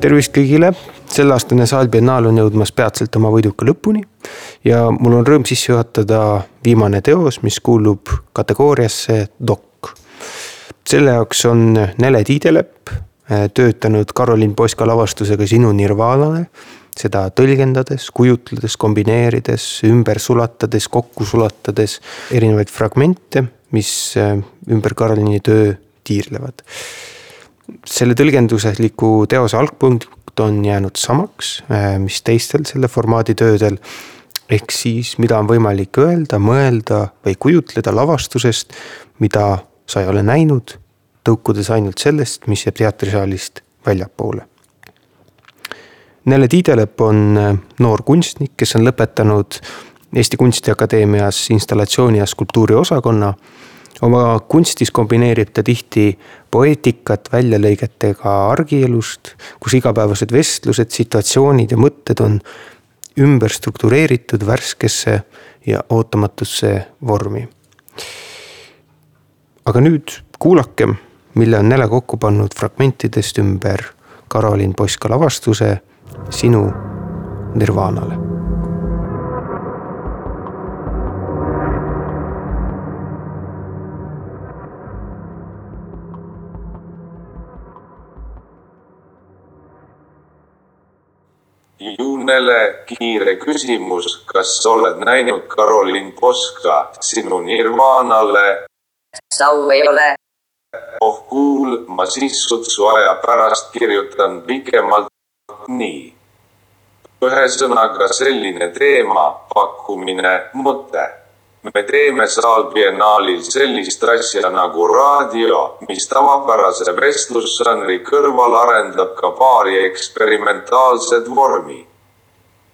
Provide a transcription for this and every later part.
tervist kõigile, selleaastane Saalbiennaal on jõudmas peatselt oma võiduka lõpuni. Ja mul on rõõm sisse juhatada viimane teos, mis kuulub kategooriasse dok. selle jaoks on Nele Tiidelepp eh, töötanud Karolin Poska lavastusega Sinu nirvaanale, seda tõlgendades, kujutledes, kombineerides, ümber sulatades, kokku sulatades erinevaid fragmente, mis eh, ümber Karolini töö tiirlevad selle tõlgendusliku teose algpunkt on jäänud samaks, äh, mis teistel selle formaadi töödel. ehk siis, mida on võimalik öelda, mõelda või kujutleda lavastusest, mida sa ei ole näinud, tõukudes ainult sellest, mis jääb teatrisaalist väljapoole. Nele Tiidelep on äh, noor kunstnik, kes on lõpetanud Eesti Kunstiakadeemias installatsiooni ja skulptuuri osakonna oma kunstis kombineerib ta tihti poeetikat väljalõigetega argielust, kus igapäevased vestlused, situatsioonid ja mõtted on ümber struktureeritud värskesse ja ootamatusse vormi. aga nüüd kuulakem, mille on Nele kokku pannud fragmentidest ümber Karolin Poska lavastuse Sinu nirvaanale Juunele kiire küsimus, kas oled näinud Karolin Poska sinu Nirvanale? sau ei ole. oh kuul, ma siis sutsu aja pärast kirjutan pikemalt. nii. ühesõnaga selline teema, pakkumine, mõte me teeme Saalbiennaalil sellist asja nagu raadio, mis tavapärase vestlusžanri kõrval arendab ka paari eksperimentaalset vormi.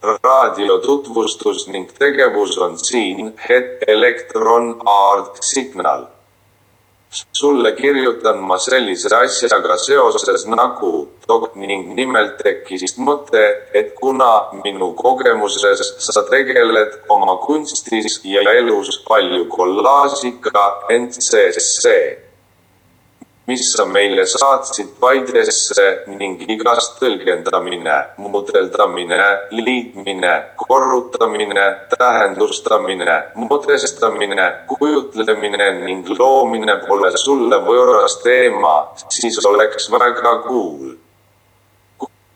Raadio tutvustus ning tegevus on siin het elektron art signal. Sulle kirjutan ma sellise asjaga seoses nagu dog ning nimelt tekkis mõte, et kuna minu kogemuses sa tegeled oma kunstis ja elus palju kollaažiga, see mis sa meile saatsid Paidesse ning igast tõlgendamine, mudeldamine, liitmine, korrutamine, tähendustamine, mõtestamine, kujutlemine ning loomine pole sulle võõras teema, siis oleks väga cool.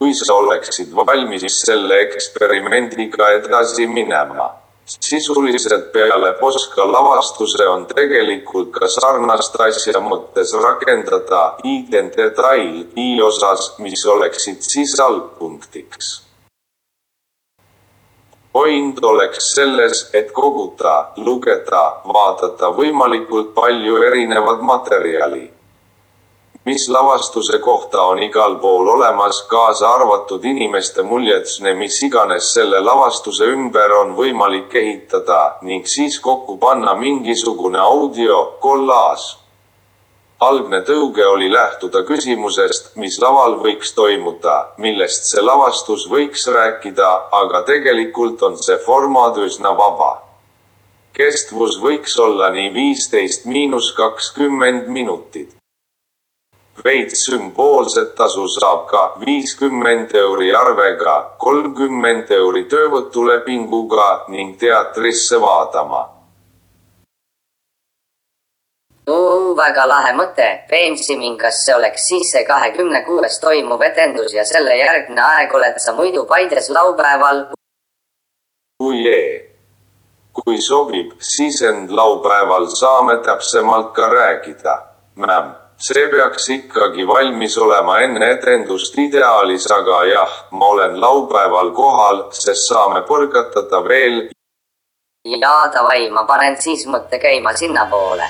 Kui sa oleksid valmis selle eksperimendiga edasi minema sisuliselt peale Poska lavastuse on tegelikult ka sarnast asja mõttes rakendada identdetail i osas, mis oleksid siis algpunktiks. point oleks selles, et koguda, lugeda, vaadata võimalikult palju erinevat materjali mis lavastuse kohta on igal pool olemas, kaasa arvatud inimeste muljetsne, mis iganes selle lavastuse ümber on võimalik ehitada ning siis kokku panna mingisugune audio kollaaž. algne tõuge oli lähtuda küsimusest, mis laval võiks toimuda, millest see lavastus võiks rääkida, aga tegelikult on see formaat üsna vaba kestvus võiks olla nii viisteist miinus kakskümmend minutit veits sümboolset tasu saab ka viiskümmend euri arvega, kolmkümmend euri töövõtulepinguga ning teatrisse vaatama. väga lahe mõte, veensi mind, kas see oleks siis see kahekümne kuues toimuv etendus ja selle järgne aeg oled sa muidu Paides laupäeval? kui jee, kui sobib, siis end laupäeval saame täpsemalt ka rääkida, mämm see peaks ikkagi valmis olema enne etendust ideaalis, aga jah, ma olen laupäeval kohal, sest saame põrgatada veel. jaa, davai, ma panen siis mõtte käima sinnapoole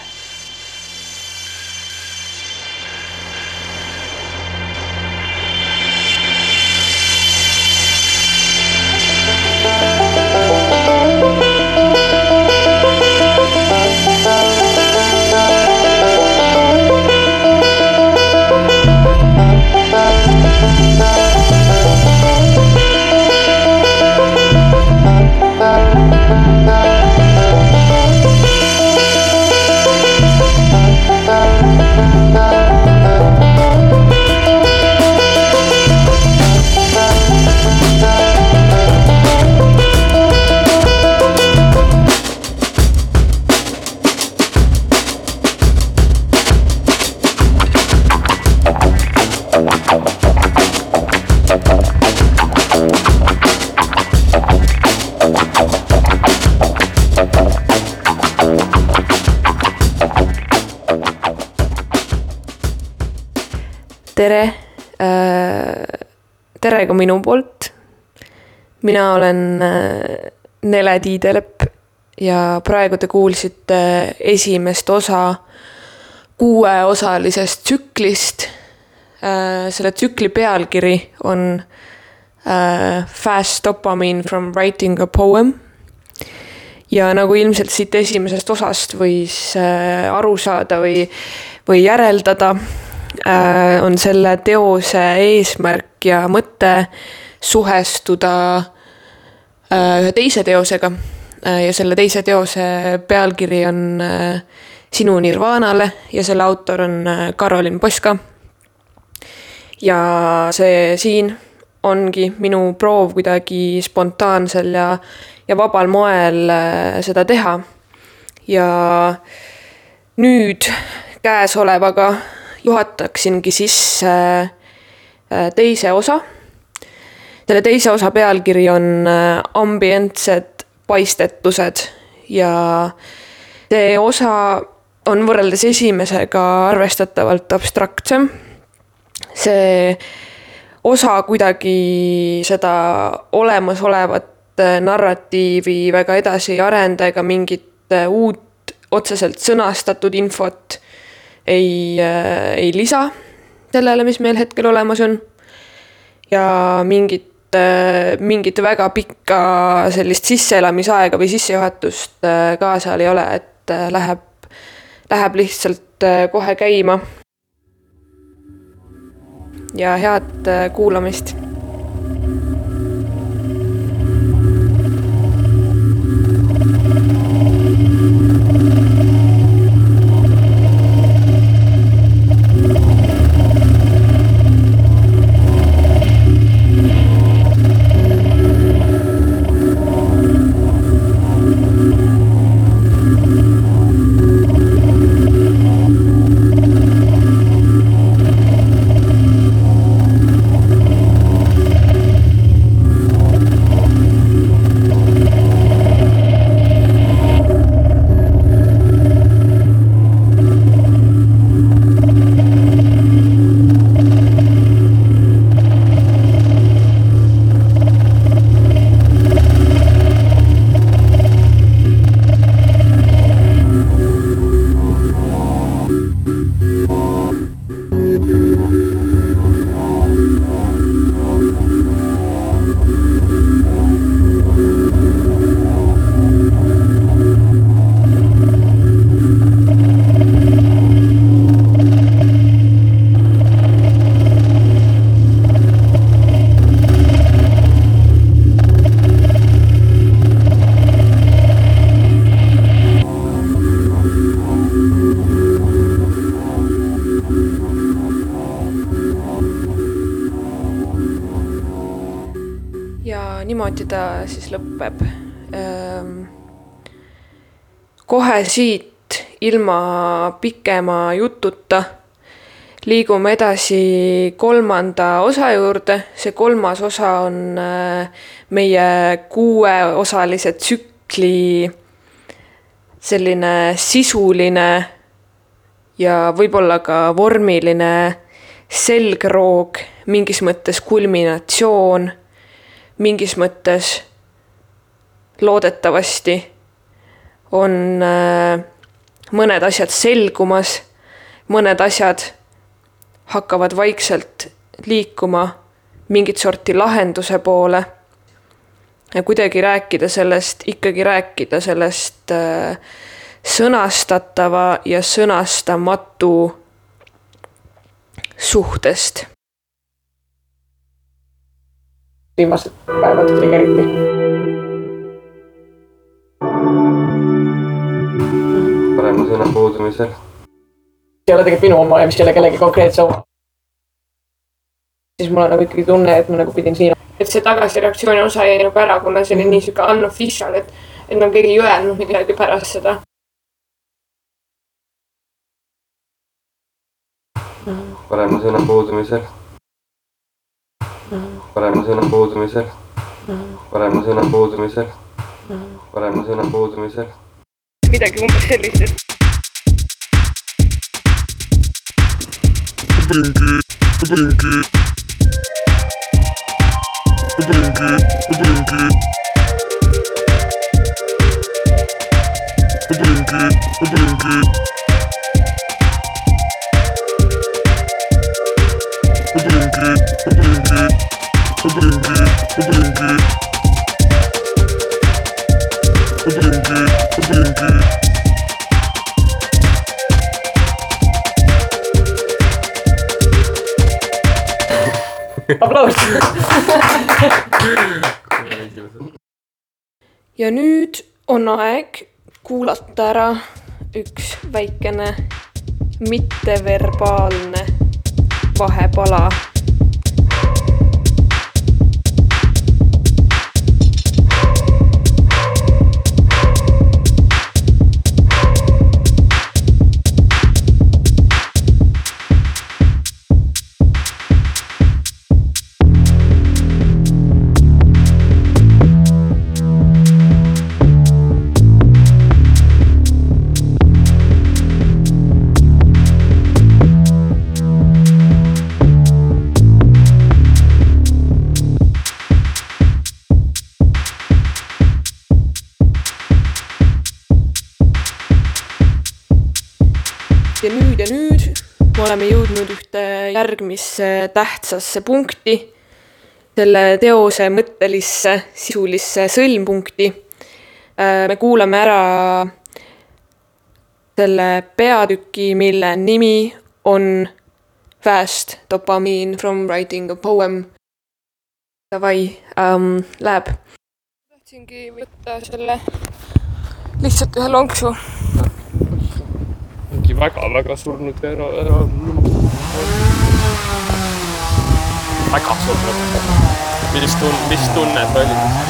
tere, tere ka minu poolt. mina olen äh, Nele Tiidelepp ja praegu te kuulsite esimest osa kuueosalisest tsüklist. Äh, selle tsükli pealkiri on äh, Fast dopamine from writing a poem. ja nagu ilmselt siit esimesest osast võis aru saada või, või järeldada Äh, on selle teose eesmärk ja mõte suhestuda äh, ühe teise teosega. Äh, ja selle teise teose pealkiri on Sinu nirvaanale ja selle autor on Karolin Poska. ja see siin ongi minu proov kuidagi spontaansel ja, ja vabal moel seda teha. ja nüüd käesolevaga juhataksingi sisse äh, teise osa. selle teise osa pealkiri on äh, ambientsed paistetused ja see osa on võrreldes esimesega arvestatavalt abstraktsem. see osa kuidagi seda olemasolevat äh, narratiivi väga edasi ei arenda ega mingit uut otseselt sõnastatud infot ei, äh, ei lisa sellele, mis meil hetkel olemas on. ja mingit, äh, mingit väga pikka sellist sisseelamisaega või sissejuhatust äh, ka seal ei ole, et läheb, läheb lihtsalt kohe käima. ja head kuulamist ta siis lõpeb. Ehm, kohe siit ilma pikema jututa liigume edasi kolmanda osa juurde, see kolmas osa on äh, meie kuueosalise tsükli selline sisuline ja võib-olla ka vormiline selgroog, mingis mõttes kulminatsioon mingis mõttes loodetavasti on äh, mõned asjad selgumas, mõned asjad hakkavad vaikselt liikuma mingit sorti lahenduse poole. ja kuidagi rääkida sellest, ikkagi rääkida sellest äh, sõnastatava ja sõnastamatu suhtest viimased päevad triggeriti. parema sõna puudumisel. ei ole tegelikult minu oma ja mis ei ole kellegi konkreetse oma. siis mul on nagu ikkagi tunne, et ma nagu pidin siin. et see tagasireaktsiooni osa jäi nagu ära, kuna see oli nii sihuke unofficial, et, et nagu keegi ei öelnud midagi pärast seda. parema sõna puudumisel parema sõna puudumisel, parema sõna puudumisel, parema sõna puudumisel. midagi umbes sellist, et aplaus. On aeg kuulata ära üks väikene mitteverbaalne vahepala. Oleme jõudnud ühte järgmisse tähtsasse punkti, selle teose mõttelisse sisulisse sõlmpunkti. me kuulame ära selle peatüki, mille nimi on Fast dopamine from writing a poem. Davai ähm,, läheb. tahtsingi võtta selle lihtsalt ühe lonksu väga-väga surnud ära, ära. väga surnud. mis tun-, mis tunne see oli?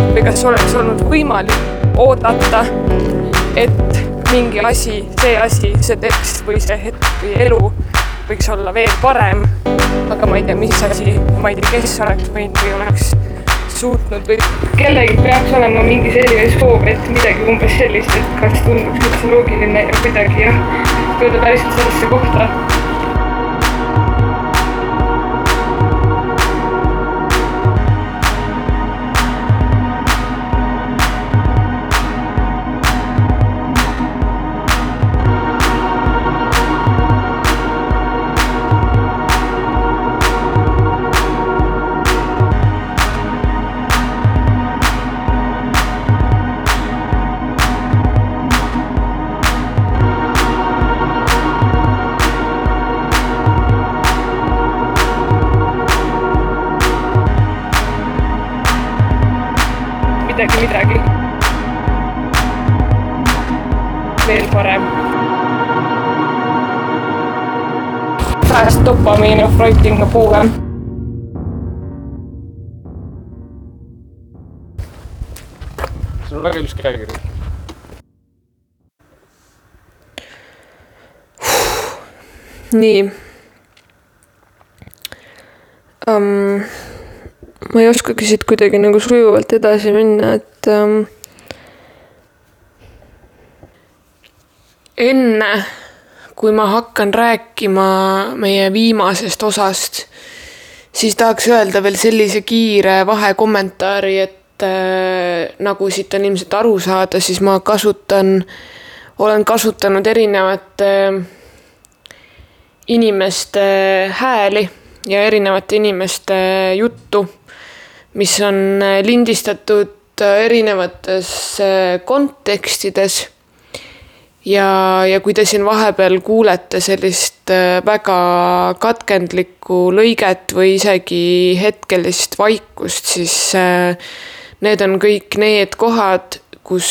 või kas oleks olnud võimalik oodata, et mingi asi, see asi, see tekst või see hetk või elu võiks olla veel parem. aga ma ei tea, mis asi, ma ei tea, kes oleks võinud või oleks suutnud või kellelgi peaks olema mingi selline soov, et midagi umbes sellist, et kas tunduks üldse loogiline ja kuidagi jah, jõuda päriselt sellesse kohta Of writing a poem. see on väga ilus käekiri. nii um,. ma ei oskagi siit kuidagi nagu sujuvalt edasi minna, et ähm, enne kui ma hakkan rääkima meie viimasest osast, siis tahaks öelda veel sellise kiire vahekommentaari, et äh, nagu siit on ilmselt aru saada, siis ma kasutan, olen kasutanud erinevate äh, inimeste hääli ja erinevate inimeste juttu, mis on äh, lindistatud äh, erinevates äh, kontekstides. Ja, ja kui te siin vahepeal kuulete sellist väga katkendlikku lõiget või isegi hetkelist vaikust, siis need on kõik need kohad, kus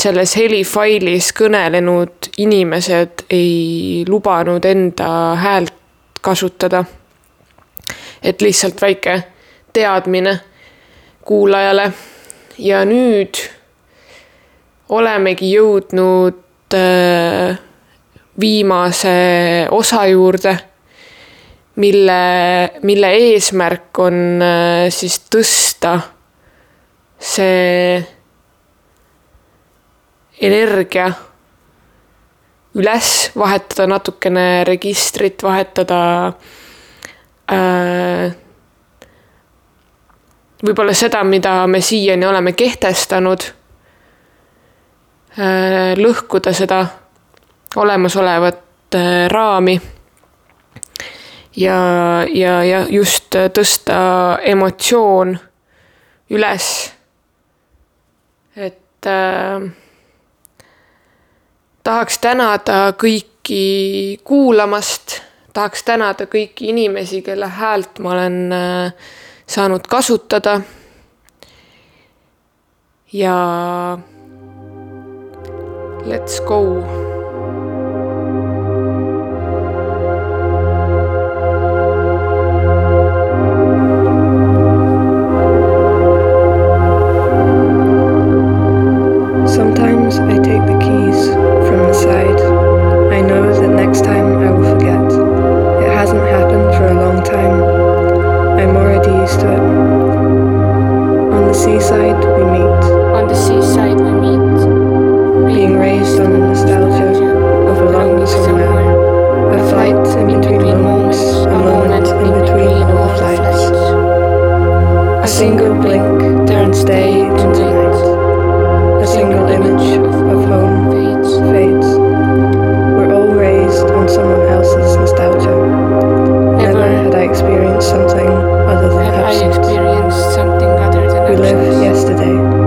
selles helifailis kõnelenud inimesed ei lubanud enda häält kasutada. et lihtsalt väike teadmine kuulajale. ja nüüd olemegi jõudnud äh, viimase osa juurde, mille, mille eesmärk on äh, siis tõsta see energia üles, vahetada natukene registrit, vahetada äh, võib-olla seda, mida me siiani oleme kehtestanud lõhkuda seda olemasolevat äh, raami ja, ja, ja just tõsta emotsioon üles. et äh, tahaks tänada kõiki kuulamast, tahaks tänada kõiki inimesi, kelle häält ma olen äh, saanud kasutada. ja let's go sink, turns. A single image of, home fades. We're all raised on someone else's nostalgia. Never, had I experienced something other than absence. We absence. live yesterday.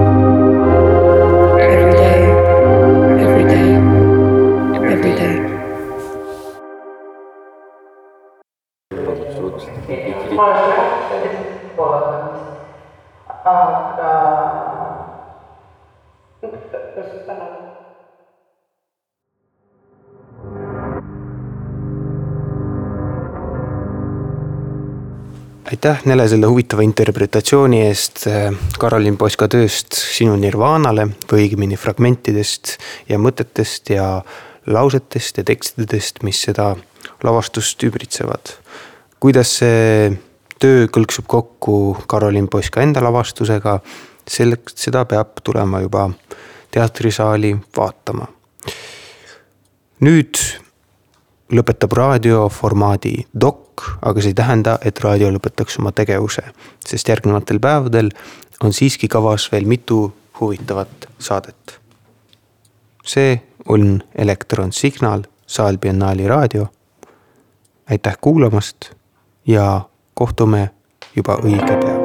Aitäh, Nele, selle huvitava interpretatsiooni eest Karolin Poska tööst Sinu nirvaanale või õigemini fragmentidest ja mõtetest ja lausetest ja tekstidest, mis seda lavastust ümbritsevad. kuidas see töö kõlksub kokku Karolin Poska enda lavastusega, selleks, seda peab tulema juba teatrisaali vaatama. nüüd lõpetab raadioformaadi dok, aga see ei tähenda, et raadio lõpetaks oma tegevuse, sest järgnevatel päevadel on siiski kavas veel mitu huvitavat saadet. see on Elektron Signal, Saal Biennaali raadio. aitäh kuulamast ja kohtume juba õige pea.